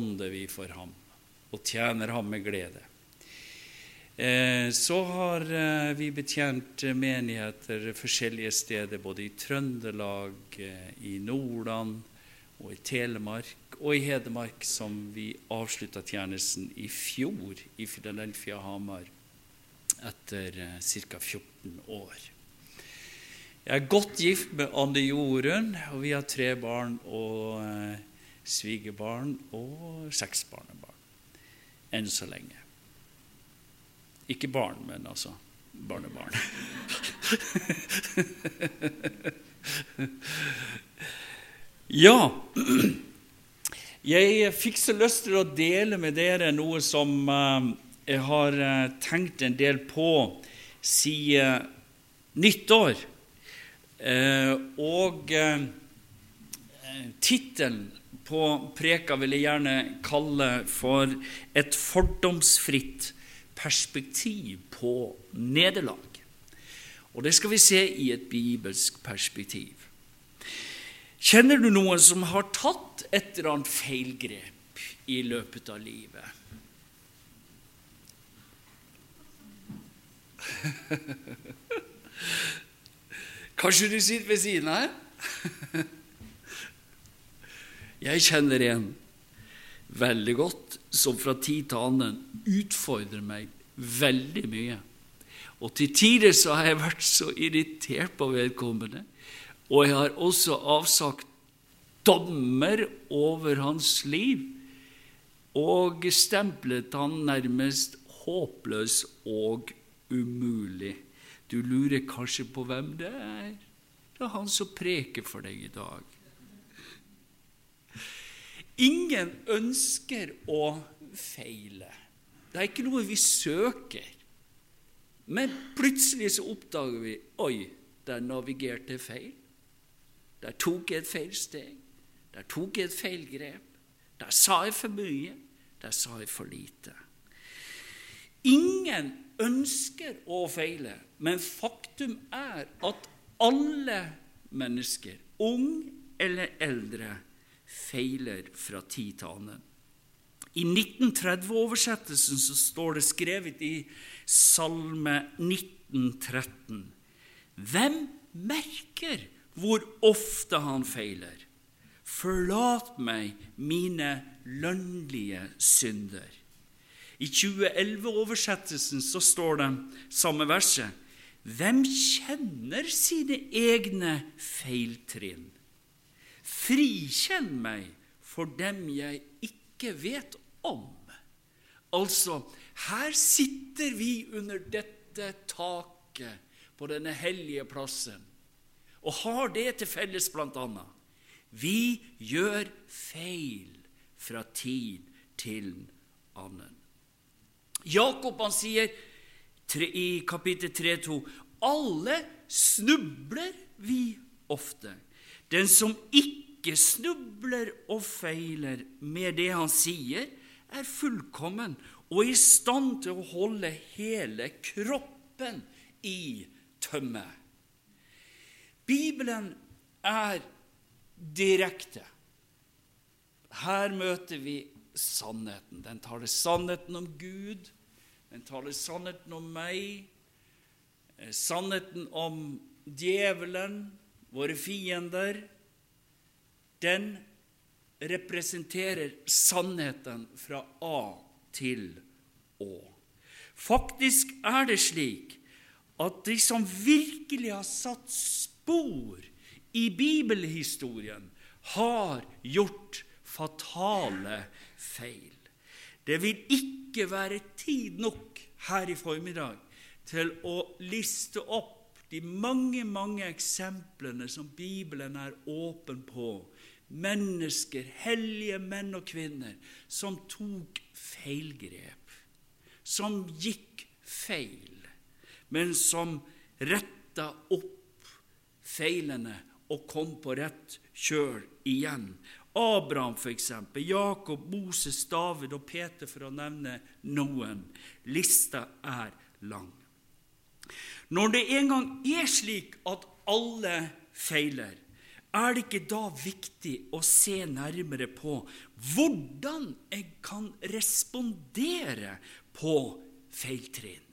ånder vi for ham og tjener ham med glede. Eh, så har eh, vi betjent menigheter forskjellige steder, både i Trøndelag, eh, i Nordland og i Telemark og i Hedmark, som vi avslutta tjenesten i fjor i Filadelfia Hamar etter ca. 14 år. Jeg er godt gift med Anne Jorunn, og vi har tre barn og svigerbarn og seks barnebarn. Enn så lenge. Ikke barn, men altså barnebarn. ja Jeg fikk så lyst til å dele med dere noe som eh, jeg har eh, tenkt en del på siden nyttår. Eh, og tittelen på preka vil jeg gjerne kalle for 'Et fordomsfritt perspektiv på nederlag'. Og det skal vi se i et bibelsk perspektiv. Kjenner du noen som har tatt et eller annet feilgrep i løpet av livet? Kanskje du sitter ved siden her? Jeg kjenner en veldig godt som fra tid til annen utfordrer meg veldig mye. Og til tider så har jeg vært så irritert på vedkommende, og jeg har også avsagt dommer over hans liv og stemplet han nærmest håpløs og umulig. Du lurer kanskje på hvem det er? Det er han som preker for deg i dag. Ingen ønsker å feile. Det er ikke noe vi søker. Men plutselig så oppdager vi oi, der navigerte feil. Der tok jeg et feil steg. Der tok jeg et feil grep. Der sa jeg for mye. Der sa jeg for lite. Ingen ønsker å feile, men faktum er at alle mennesker, ung eller eldre, feiler fra tid til annen. I 1930-oversettelsen så står det skrevet i Salme 1913.: Hvem merker hvor ofte han feiler? Forlat meg mine lønnlige synder. I 2011-oversettelsen så står det samme verset. Hvem kjenner sine egne feiltrinn? Frikjenn meg for dem jeg ikke vet om. Altså, her sitter vi under dette taket på denne hellige plassen og har det til felles, annet. Vi gjør feil fra tid til annen. Jakob han sier i kapittel 3,2.: Alle snubler vi ofte. Den som ikke snubler og feiler med det han sier, er fullkommen og i stand til å holde hele kroppen i tømme. Bibelen er direkte. Her møter vi sannheten. Den taler sannheten om Gud, den taler sannheten om meg, sannheten om djevelen, våre fiender. Den representerer sannheten fra A til Å. Faktisk er det slik at de som virkelig har satt spor i bibelhistorien, har gjort fatale feil. Det vil ikke være tid nok her i formiddag til å liste opp de mange, mange eksemplene som Bibelen er åpen på. Mennesker, hellige menn og kvinner, som tok feilgrep, som gikk feil, men som retta opp feilene og kom på rett kjøl igjen. Abraham, f.eks., Jakob, Moses, David og Peter, for å nevne noen. Lista er lang. Når det en gang er slik at alle feiler, er det ikke da viktig å se nærmere på hvordan jeg kan respondere på feiltrinn?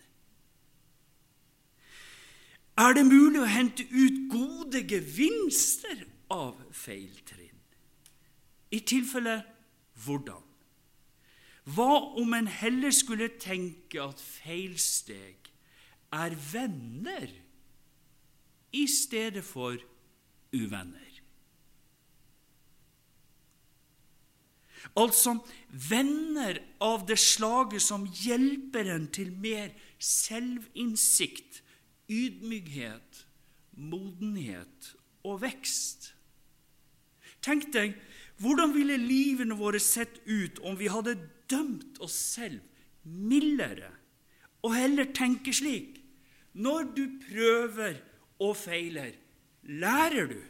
Er det mulig å hente ut gode gevinster av feiltrinn? I tilfelle hvordan? Hva om en heller skulle tenke at feilsteg er venner i stedet for uvenner? Altså venner av det slaget som hjelper en til mer selvinnsikt, ydmykhet, modenhet og vekst. Tenk deg, hvordan ville livene våre sett ut om vi hadde dømt oss selv mildere, og heller tenke slik Når du prøver og feiler, lærer du.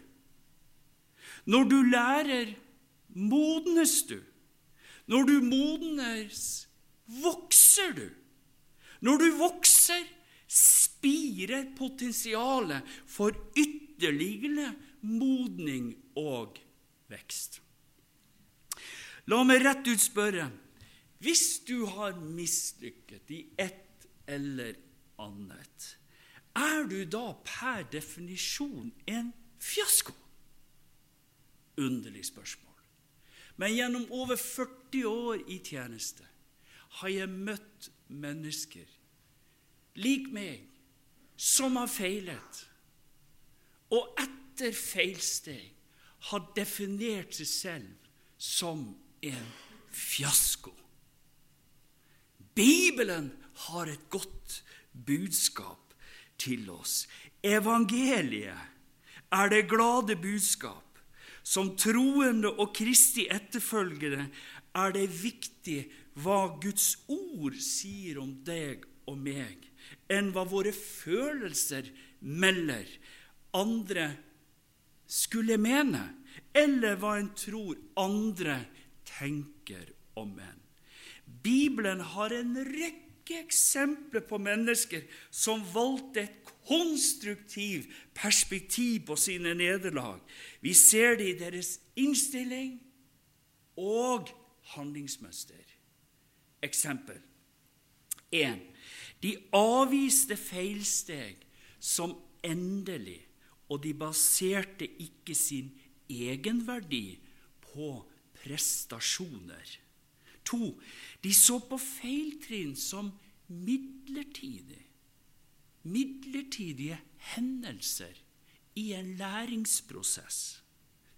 Når du lærer, modnes du. Når du modnes, vokser du. Når du vokser, spirer potensialet for ytterligere modning og vekst. La meg rett ut spørre hvis du har mislykket i ett eller annet, er du da per definisjon en fiasko? Underlig spørsmål. Men gjennom over 40 år i tjeneste har jeg møtt mennesker lik meg som har feilet, og etter feilsteg har definert seg selv som en fiasko. Bibelen har et godt budskap til oss. Evangeliet er det glade budskap. Som troende og Kristi etterfølgere er det viktig hva Guds ord sier om deg og meg, enn hva våre følelser melder andre skulle mene, eller hva en tror andre tenker om en. Bibelen har en rekke eksempler på mennesker som valgte et konstruktivt perspektiv på sine nederlag. Vi ser det i deres innstilling og handlingsmønster. Eksempel 1. De avviste feilsteg som endelig, og de baserte ikke sin egenverdi på prestasjoner. 2. De så på feiltrinn som midlertidig. Midlertidige hendelser i en læringsprosess.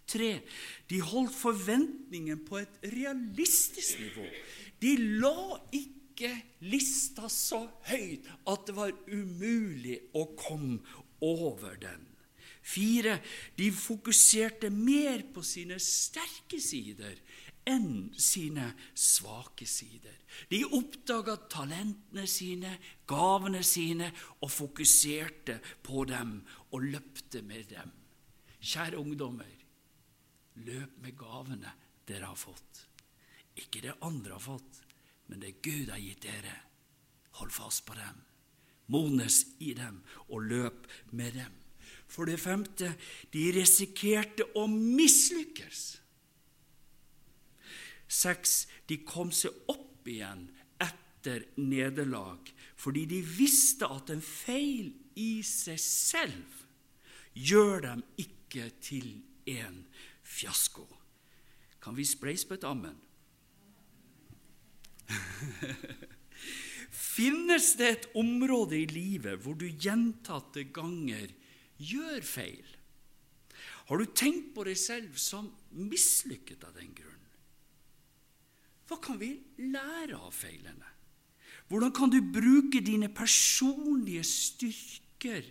3. De holdt forventningen på et realistisk nivå. De la ikke lista så høyt at det var umulig å komme over den. 4. de fokuserte mer på sine sterke sider enn sine svake sider. De oppdaga talentene sine, gavene sine, og fokuserte på dem og løpte med dem. Kjære ungdommer, løp med gavene dere har fått. Ikke det andre har fått, men det Gud har gitt dere. Hold fast på dem. Modnes i dem og løp med dem. For det femte, de risikerte å mislykkes. Seks, de kom seg opp igjen etter nederlag fordi de visste at en feil i seg selv gjør dem ikke til en fiasko. Kan vi spleise på et ammen? Finnes det et område i livet hvor du gjentatte ganger gjør feil? Har du tenkt på deg selv som mislykket av den grunn? Hva kan vi lære av feilene? Hvordan kan du bruke dine personlige styrker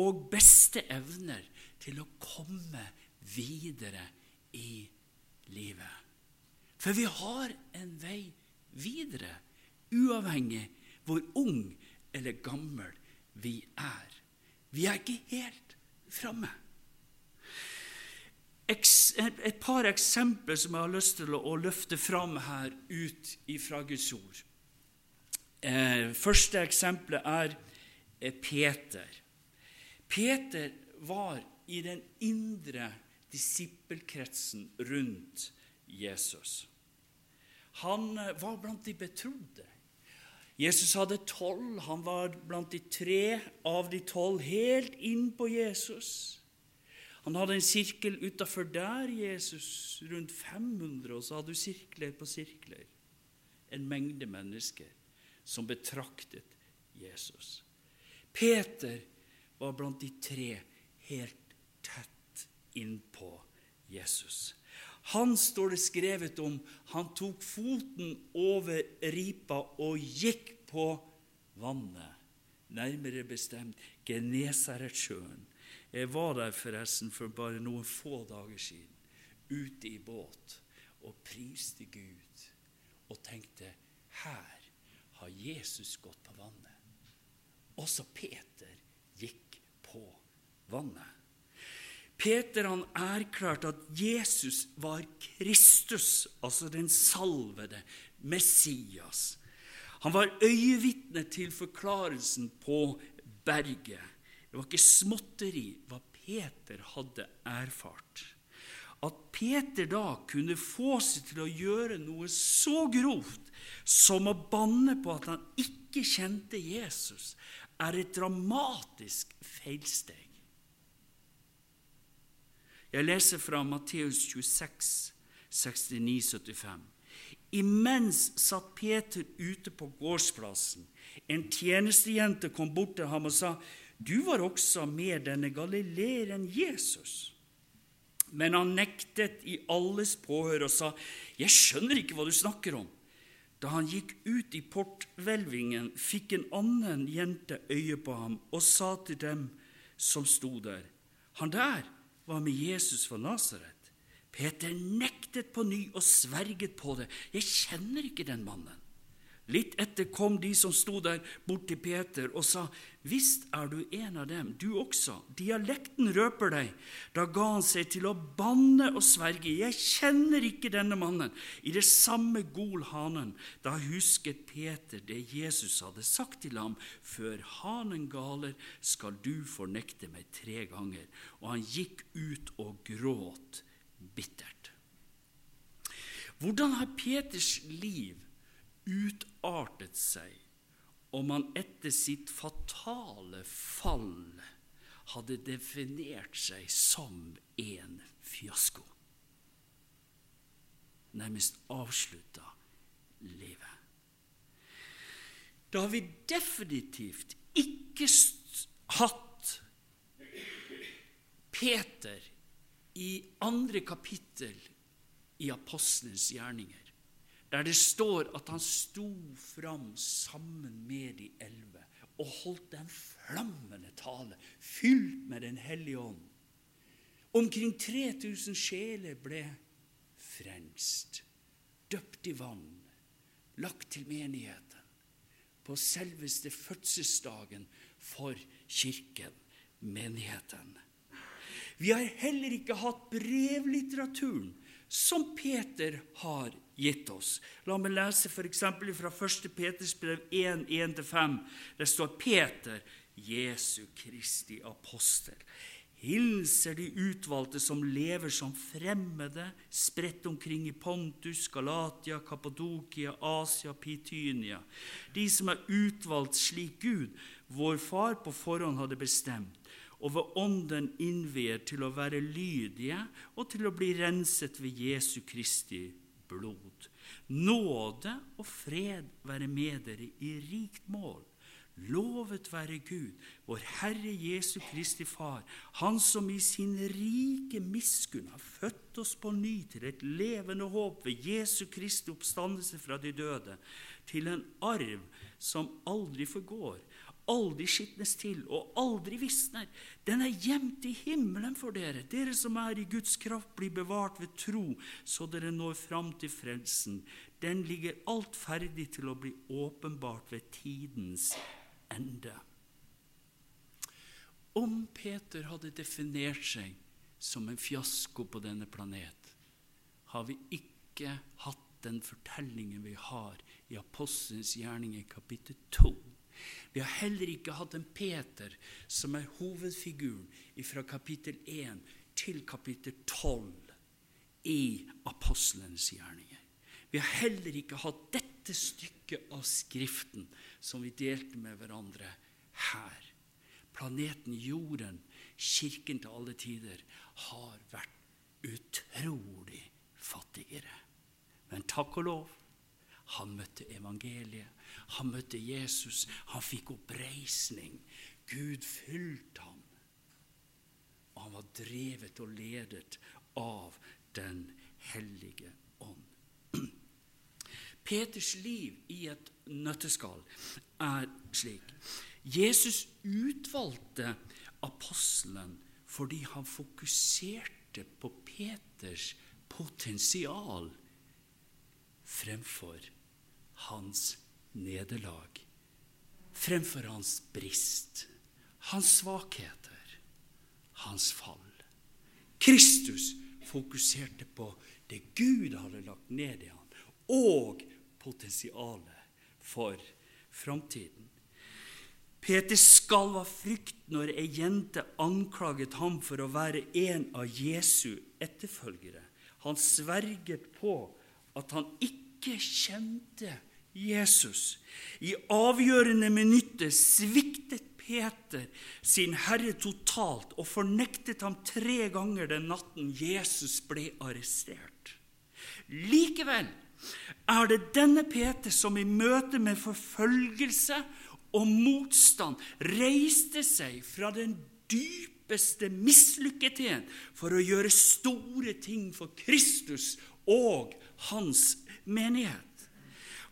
og beste evner til å komme videre i livet? For vi har en vei videre, uavhengig hvor ung eller gammel vi er. Vi er ikke helt framme. Et par eksempler som jeg har lyst til å løfte fram her ut fra Guds ord. Eh, første eksempelet er eh, Peter. Peter var i den indre disippelkretsen rundt Jesus. Han eh, var blant de betrodde. Jesus hadde tolv. Han var blant de tre av de tolv, helt inn på Jesus. Han hadde en sirkel utafor der Jesus, rundt 500, og så hadde du sirkler på sirkler. En mengde mennesker som betraktet Jesus. Peter var blant de tre helt tett innpå Jesus. Han står det skrevet om. Han tok foten over ripa og gikk på vannet, nærmere bestemt Genesaretsjøen. Jeg var der forresten for bare noen få dager siden, ute i båt, og priste Gud og tenkte her har Jesus gått på vannet. Også Peter gikk på vannet. Peter han erklærte at Jesus var Kristus, altså den salvede Messias. Han var øyevitne til forklarelsen på berget. Det var ikke småtteri hva Peter hadde erfart. At Peter da kunne få seg til å gjøre noe så grovt som å banne på at han ikke kjente Jesus, er et dramatisk feilsteg. Jeg leser fra Matteus 26, 69-75. Imens satt Peter ute på gårdsplassen. En tjenestejente kom bort til ham og sa, 'Du var også med denne galileeren Jesus.' Men han nektet i alles påhør og sa, 'Jeg skjønner ikke hva du snakker om.' Da han gikk ut i porthvelvingen, fikk en annen jente øye på ham og sa til dem som sto der, 'Han der var med Jesus fra Nasaret. Peter nektet på ny og sverget på det. Jeg kjenner ikke den mannen. Litt etter kom de som sto der, bort til Peter og sa, Visst er du en av dem, du også. Dialekten røper deg. Da ga han seg til å banne og sverge. Jeg kjenner ikke denne mannen. I det samme gol hanen. Da husket Peter det Jesus hadde sagt til ham. Før hanen galer, skal du fornekte meg tre ganger. Og han gikk ut og gråt bittert. Hvordan har Peters liv utartet seg om han etter sitt fatale fall hadde definert seg som en fiasko. Nærmest avslutta livet. Da har vi definitivt ikke hatt Peter i andre kapittel i Apostlenes gjerninger der det står at han sto fram sammen med de elleve og holdt en flammende tale, fylt med Den hellige ånd. Omkring 3000 sjeler ble frelst, døpt i vann, lagt til menigheten på selveste fødselsdagen for kirken, menigheten. Vi har heller ikke hatt brevlitteraturen som Peter har gitt oss. La meg lese f.eks. fra 1. Peters brev 1, 1-5. Det står Peter, Jesu Kristi apostel. Hilser de utvalgte som lever som fremmede, spredt omkring i Pontus, Galatia, Kappadokia, Asia, Pitynia. De som er utvalgt slik Gud, vår far på forhånd hadde bestemt og ved Ånden innvier til å være lydige og til å bli renset ved Jesu Kristi blod. Nåde og fred være med dere i rikt mål. Lovet være Gud, vår Herre Jesu Kristi Far, Han som i sin rike miskunn har født oss på ny til et levende håp ved Jesu Kristi oppstandelse fra de døde, til en arv som aldri forgår, aldri skitnes til og aldri visner. Den er gjemt i himmelen for dere. Dere som er i Guds kraft, blir bevart ved tro, så dere når fram til frelsen. Den ligger alt ferdig til å bli åpenbart ved tidens ende. Om Peter hadde definert seg som en fiasko på denne planet, har vi ikke hatt den fortellingen vi har i Apostelens gjerninger kapittel 2 vi har heller ikke hatt en Peter som er hovedfiguren fra kapittel 1 til kapittel 12 i apostelens gjerninger. Vi har heller ikke hatt dette stykket av Skriften som vi delte med hverandre her. Planeten Jorden, kirken til alle tider, har vært utrolig fattigere. Men takk og lov, han møtte evangeliet. Han møtte Jesus. Han fikk oppreisning. Gud fylte ham. Og han var drevet og ledet av Den hellige ånd. Peters liv i et nøtteskall er slik. Jesus utvalgte apostelen fordi han fokuserte på Peters potensial fremfor hans nederlag, fremfor hans brist, hans svakheter, hans fall. Kristus fokuserte på det Gud hadde lagt ned i ham, og potensialet for framtiden. Peter skalv av frykt når ei jente anklaget ham for å være en av Jesu etterfølgere. Han sverget på at han ikke kjente Jesus. I avgjørende minuttet sviktet Peter sin Herre totalt og fornektet ham tre ganger den natten Jesus ble arrestert. Likevel er det denne Peter som i møte med forfølgelse og motstand reiste seg fra den dypeste mislykkethet for å gjøre store ting for Kristus og hans menighet.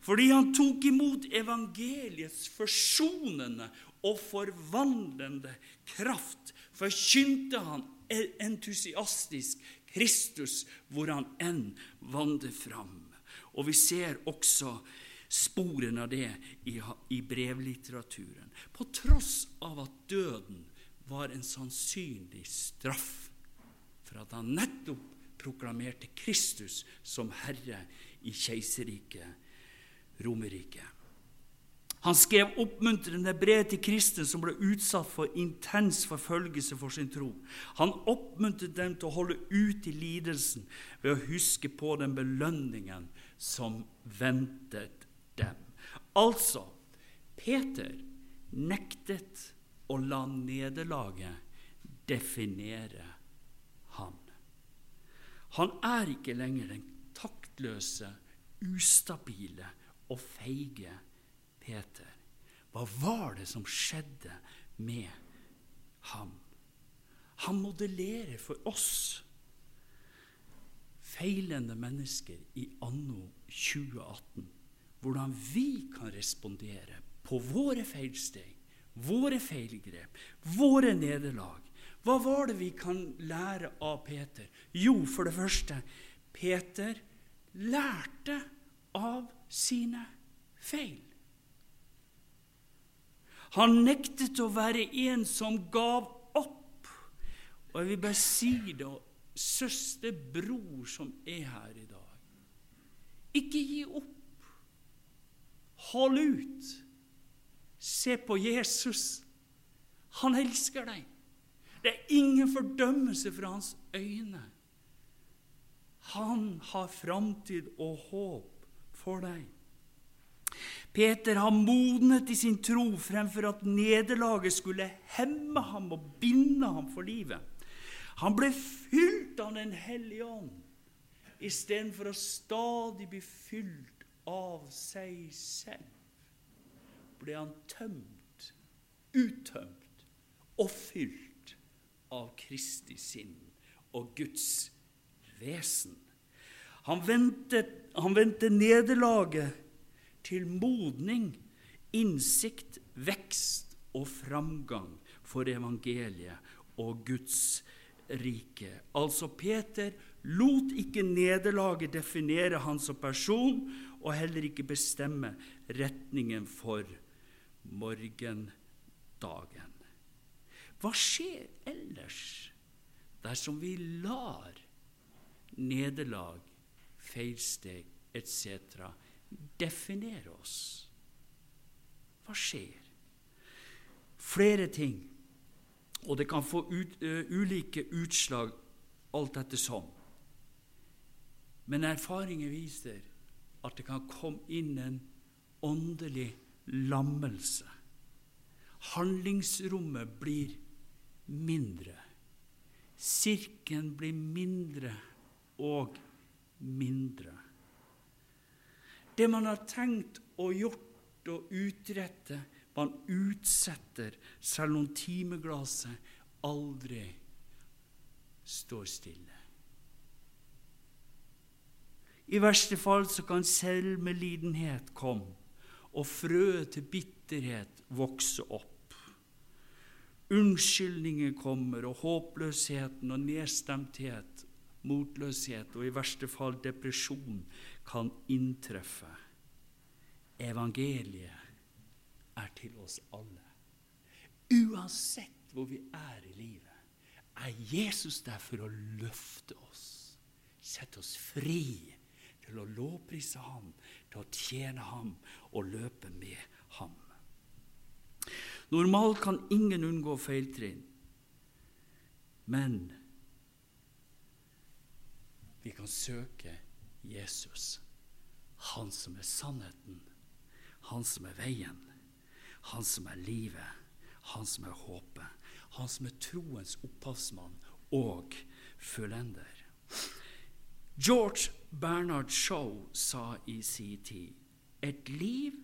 Fordi han tok imot evangeliets forsonende og forvandlende kraft, forkynte han entusiastisk Kristus hvor han enn vandrer fram. Og vi ser også sporene av det i, brevlitteraturen. På tross av at døden var en sannsynlig straff for at han nettopp proklamerte Kristus som herre i keiserriket Romerriket. Han skrev oppmuntrende brev til kristne som ble utsatt for intens forfølgelse for sin tro. Han oppmuntret dem til å holde ut i lidelsen ved å huske på den belønningen som ventet dem. Altså, Peter nektet å la nederlaget definere han. Han er ikke lenger den taktløse, ustabile og feige Peter. Hva var det som skjedde med ham? Han modellerer for oss feilende mennesker i anno 2018 hvordan vi kan respondere på våre feilsteg, våre feilgrep, våre nederlag. Hva var det vi kan lære av Peter? Jo, for det første Peter lærte av sine feil. Han nektet å være en som gav opp. Og jeg vil bare si det, søster, bror som er her i dag. Ikke gi opp. Hold ut. Se på Jesus. Han elsker deg. Det er ingen fordømmelse fra hans øyne. Han har framtid og håp for deg. Peter har modnet i sin tro fremfor at nederlaget skulle hemme ham og binde ham for livet. Han ble fylt av Den hellige ånd istedenfor å stadig bli fylt av seg selv. Ble han tømt, uttømt og fylt av Kristi sinn og Guds vesen. Han vendte, han vendte nederlaget til modning, innsikt, vekst og framgang for evangeliet og Guds rike. Altså, Peter lot ikke nederlaget definere han som person, og heller ikke bestemme retningen for morgendagen. Hva skjer ellers dersom vi lar nederlag, feilsteg etc definere oss. Hva skjer? Flere ting. Og det kan få ut, uh, ulike utslag alt etter som. Men erfaringer viser at det kan komme inn en åndelig lammelse. Handlingsrommet blir mindre. Sirkelen blir mindre og mindre. Det man har tenkt og gjort og utrette, man utsetter selv om timeglasset aldri står stille. I verste fall så kan selvmedlidenhet komme, og frøet til bitterhet vokse opp. Unnskyldninger kommer, og håpløsheten og nedstemthet, motløshet og i verste fall depresjon kan inntreffe. Evangeliet er til oss alle. Uansett hvor vi er i livet, er Jesus der for å løfte oss, sette oss fri til å lovprise ham, til å tjene ham og løpe med ham. Normalt kan ingen unngå feiltrinn, men vi kan søke Jesus, han som er sannheten, han som er veien, han som er livet, han som er håpet, han som er troens opphavsmann og fullender. George Bernard Shaw sa i sin tid et liv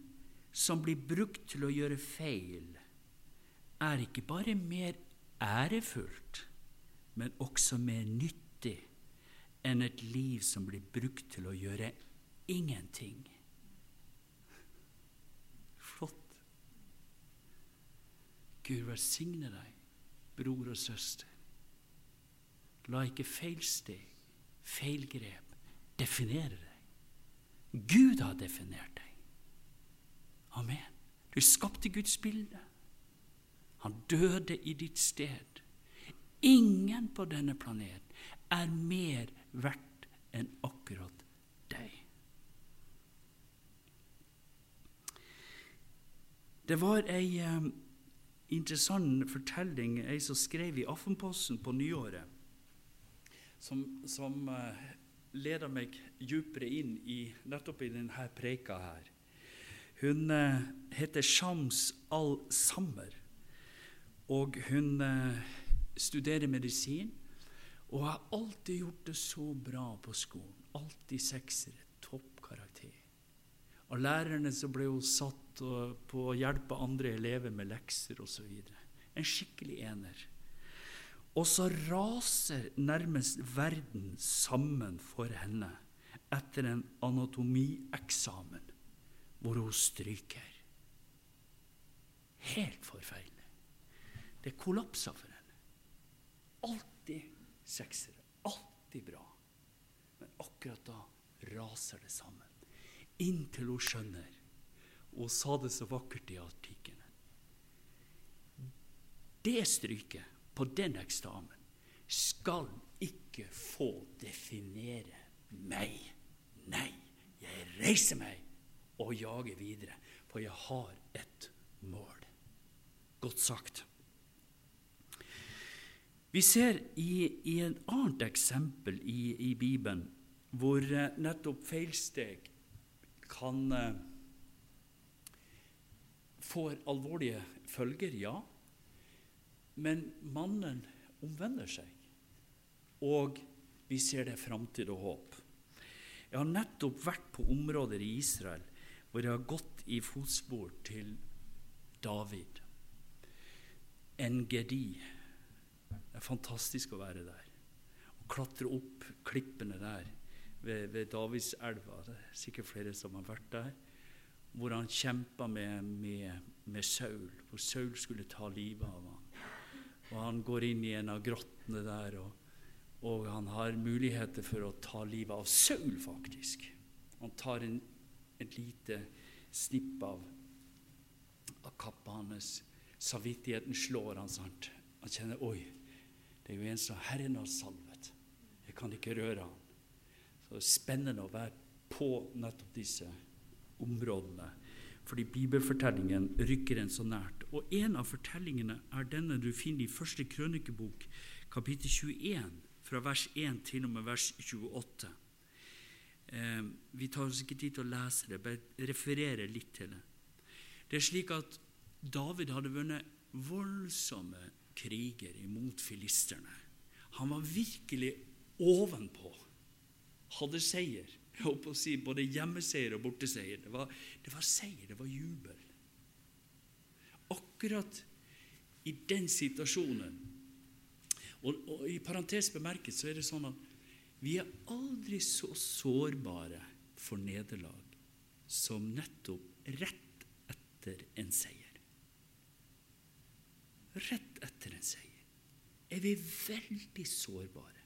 som blir brukt til å gjøre feil, er ikke bare mer ærefullt, men også mer nyttig enn et liv som blir brukt til å gjøre ingenting. Flott. Gud velsigne deg, bror og søster. La ikke feilsteg, feilgrep, definere deg. Gud har definert deg. Amen. Du skapte Guds bilde. Han døde i ditt sted. Ingen på denne planet er mer verdt enn akkurat deg. Det var ei um, interessant fortelling ei som skrev i Aftenposten på nyåret, som, som uh, leda meg djupere inn i nettopp i denne preika her. Hun uh, heter Shams al-Sammer, og hun uh, studerer medisin. Og har alltid gjort det så bra på skolen. Alltid seksere, toppkarakter. Av lærerne så ble hun satt på å hjelpe andre elever med lekser osv. En skikkelig ener. Og så raser nærmest verden sammen for henne etter en anatomieksamen hvor hun stryker. Helt forferdelig. Det kollapsa for henne. Alltid seksere. Alltid bra. Men akkurat da raser det sammen. Inntil hun skjønner, hun sa det så vakkert i artikkelen Det stryket på den eksamen skal ikke få definere meg. Nei, jeg reiser meg og jager videre, for jeg har et mål. Godt sagt. Vi ser i, i et annet eksempel i, i Bibelen hvor eh, nettopp feilsteg kan eh, få alvorlige følger, ja. Men mannen omvender seg, og vi ser det framtid og håp. Jeg har nettopp vært på områder i Israel hvor jeg har gått i fotspor til David. Engedi er fantastisk å være der. Å klatre opp klippene der ved, ved Davidselva. Det er sikkert flere som har vært der. Hvor han kjempa med, med, med, Saul, hvor Saul skulle ta livet av ham. Og han går inn i en av grottene der, og, og han har muligheter for å ta livet av Saul, faktisk. Han tar en, et lite snipp av, av kappa hans. Samvittigheten slår han, sant. Han kjenner Oi, det er jo en som Herren har salvet. Jeg kan ikke røre han. Så det er spennende å være på nettopp disse områdene. Fordi bibelfortellingen rykker en så nært. Og en av fortellingene er denne du finner i første krønikebok, kapittel 21, fra vers 1 til og med vers 28. Eh, vi tar oss ikke tid til å lese det, bare referere litt til det. Det er slik at David hadde vunnet voldsomme kriger imot filisterne. Han var virkelig ovenpå. Hadde seier. Jeg holdt på å si både hjemmeseier og borteseier. Det var, det var seier, det var jubel. Akkurat i den situasjonen og, og i parentes bemerket så er det sånn at vi er aldri så sårbare for nederlag som nettopp rett etter en seier. Rett etter en seier er vi veldig sårbare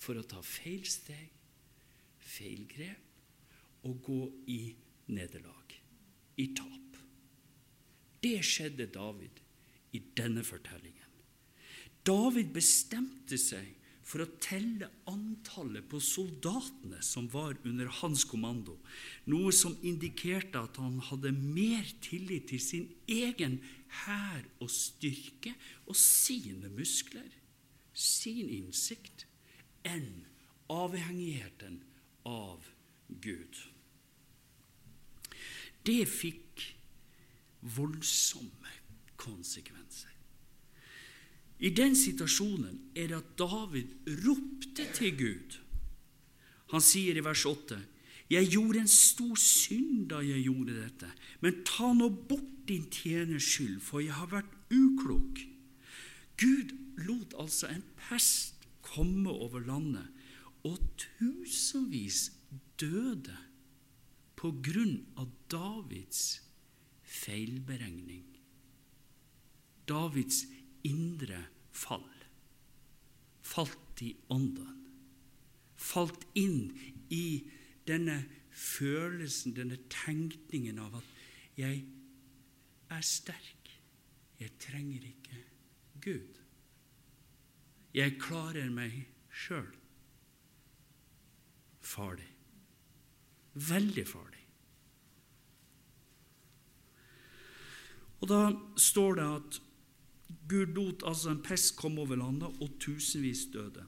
for å ta feil steg, feil grep og gå i nederlag, i tap. Det skjedde David i denne fortellingen. David bestemte seg for å telle antallet på soldatene som var under hans kommando, noe som indikerte at han hadde mer tillit til sin egen hær og styrke og sine muskler, sin innsikt, enn avhengigheten av Gud. Det fikk voldsomme konsekvenser. I den situasjonen er det at David ropte til Gud. Han sier i vers 8.: Jeg gjorde en stor synd da jeg gjorde dette, men ta nå bort din tjeners skyld, for jeg har vært uklok. Gud lot altså en pest komme over landet, og tusenvis døde på grunn av Davids feilberegning. Davids indre fall. Falt i ånden. Falt inn i denne følelsen, denne tenkningen av at jeg er sterk. Jeg trenger ikke Gud. Jeg klarer meg sjøl. Farlig. Veldig farlig. Og da står det at Gud lot altså en pest komme over landet, og tusenvis døde.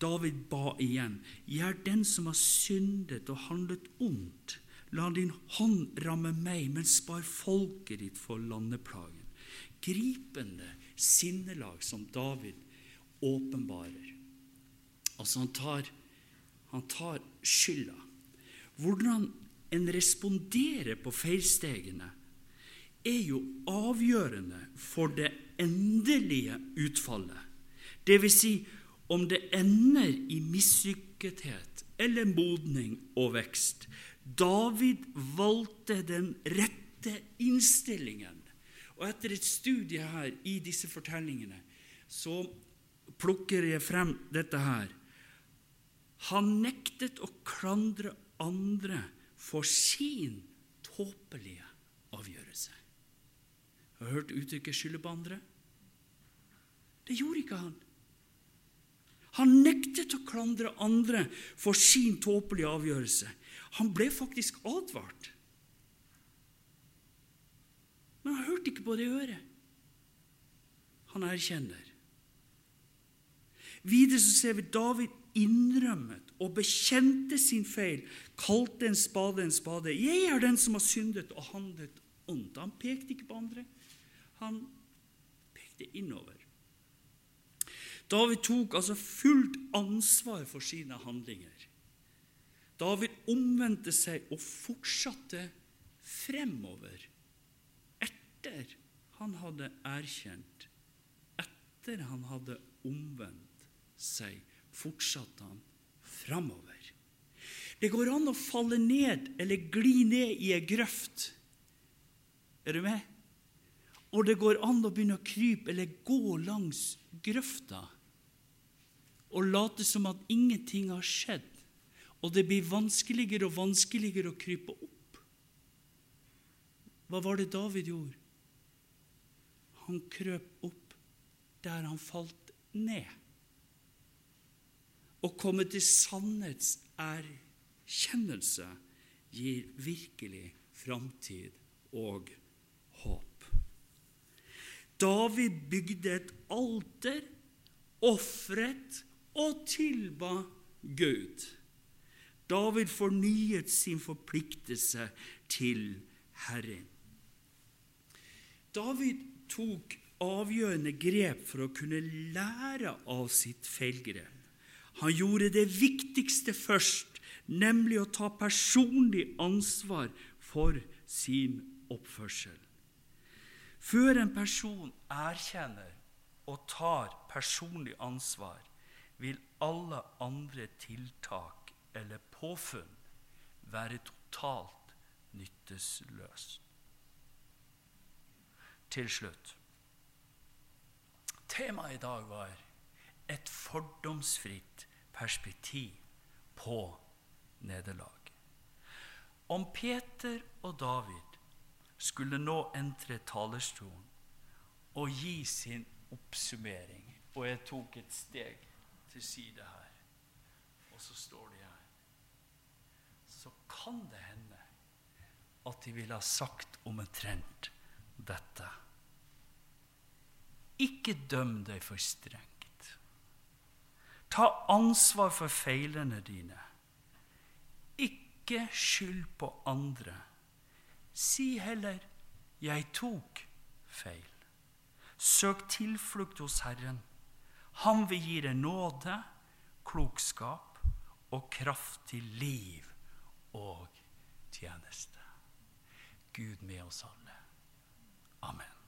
David ba igjen, gjør den som har syndet og handlet ondt. La din hånd ramme meg, men spar folket ditt for landeplagen. Gripende sinnelag som David åpenbarer. Altså, han tar, han tar skylda. Hvordan en responderer på feilstegene, er jo avgjørende for det endelige utfallet. Vil si om det ender i mislykkethet eller modning og vekst. David valgte den rette innstillingen. Og etter et studie her i disse fortellingene så plukker jeg frem dette her. Han nektet å klandre andre for sin tåpelige avgjørelse. Har du hørt uttrykket 'skylde på andre'? Det gjorde ikke han. Han nektet å klandre andre for sin tåpelige avgjørelse. Han ble faktisk advart. Men han hørte ikke på det øret. Han erkjenner. Videre så ser vi David innrømmet og bekjente sin feil, kalte en spade en spade. 'Jeg er den som har syndet og handlet ondt.' Han pekte ikke på andre. Han pekte innover. David tok altså fullt ansvar for sine handlinger. David omvendte seg og fortsatte fremover etter han hadde erkjent. Etter han hadde omvendt seg, fortsatte han fremover. Det går an å falle ned eller gli ned i ei grøft. Er du med? Og det går an å begynne å krype eller gå langs grøfta og late som at ingenting har skjedd, og det blir vanskeligere og vanskeligere å krype opp. Hva var det David gjorde? Han krøp opp der han falt ned. Å komme til sannhetserkjennelse gir virkelig framtid og håp. David bygde et alter, ofret og tilba Gud. David fornyet sin forpliktelse til Herren. David tok avgjørende grep for å kunne lære av sitt feilgrep. Han gjorde det viktigste først, nemlig å ta personlig ansvar for sin oppførsel. Før en person erkjenner og tar personlig ansvar, vil alle andre tiltak eller påfunn være totalt nytteløst. Til slutt Temaet i dag var et fordomsfritt perspektiv på nederlag. Om Peter og David skulle nå entre talerstolen og gi sin oppsummering Og jeg tok et steg til side her, og så står de her. Så kan det hende at de ville ha sagt omtrent dette. Ikke døm deg for strengt. Ta ansvar for feilene dine. Ikke skyld på andre. Si heller 'jeg tok feil'. Søk tilflukt hos Herren. Han vil gi deg nåde, klokskap og kraft til liv og tjeneste. Gud med oss alle. Amen.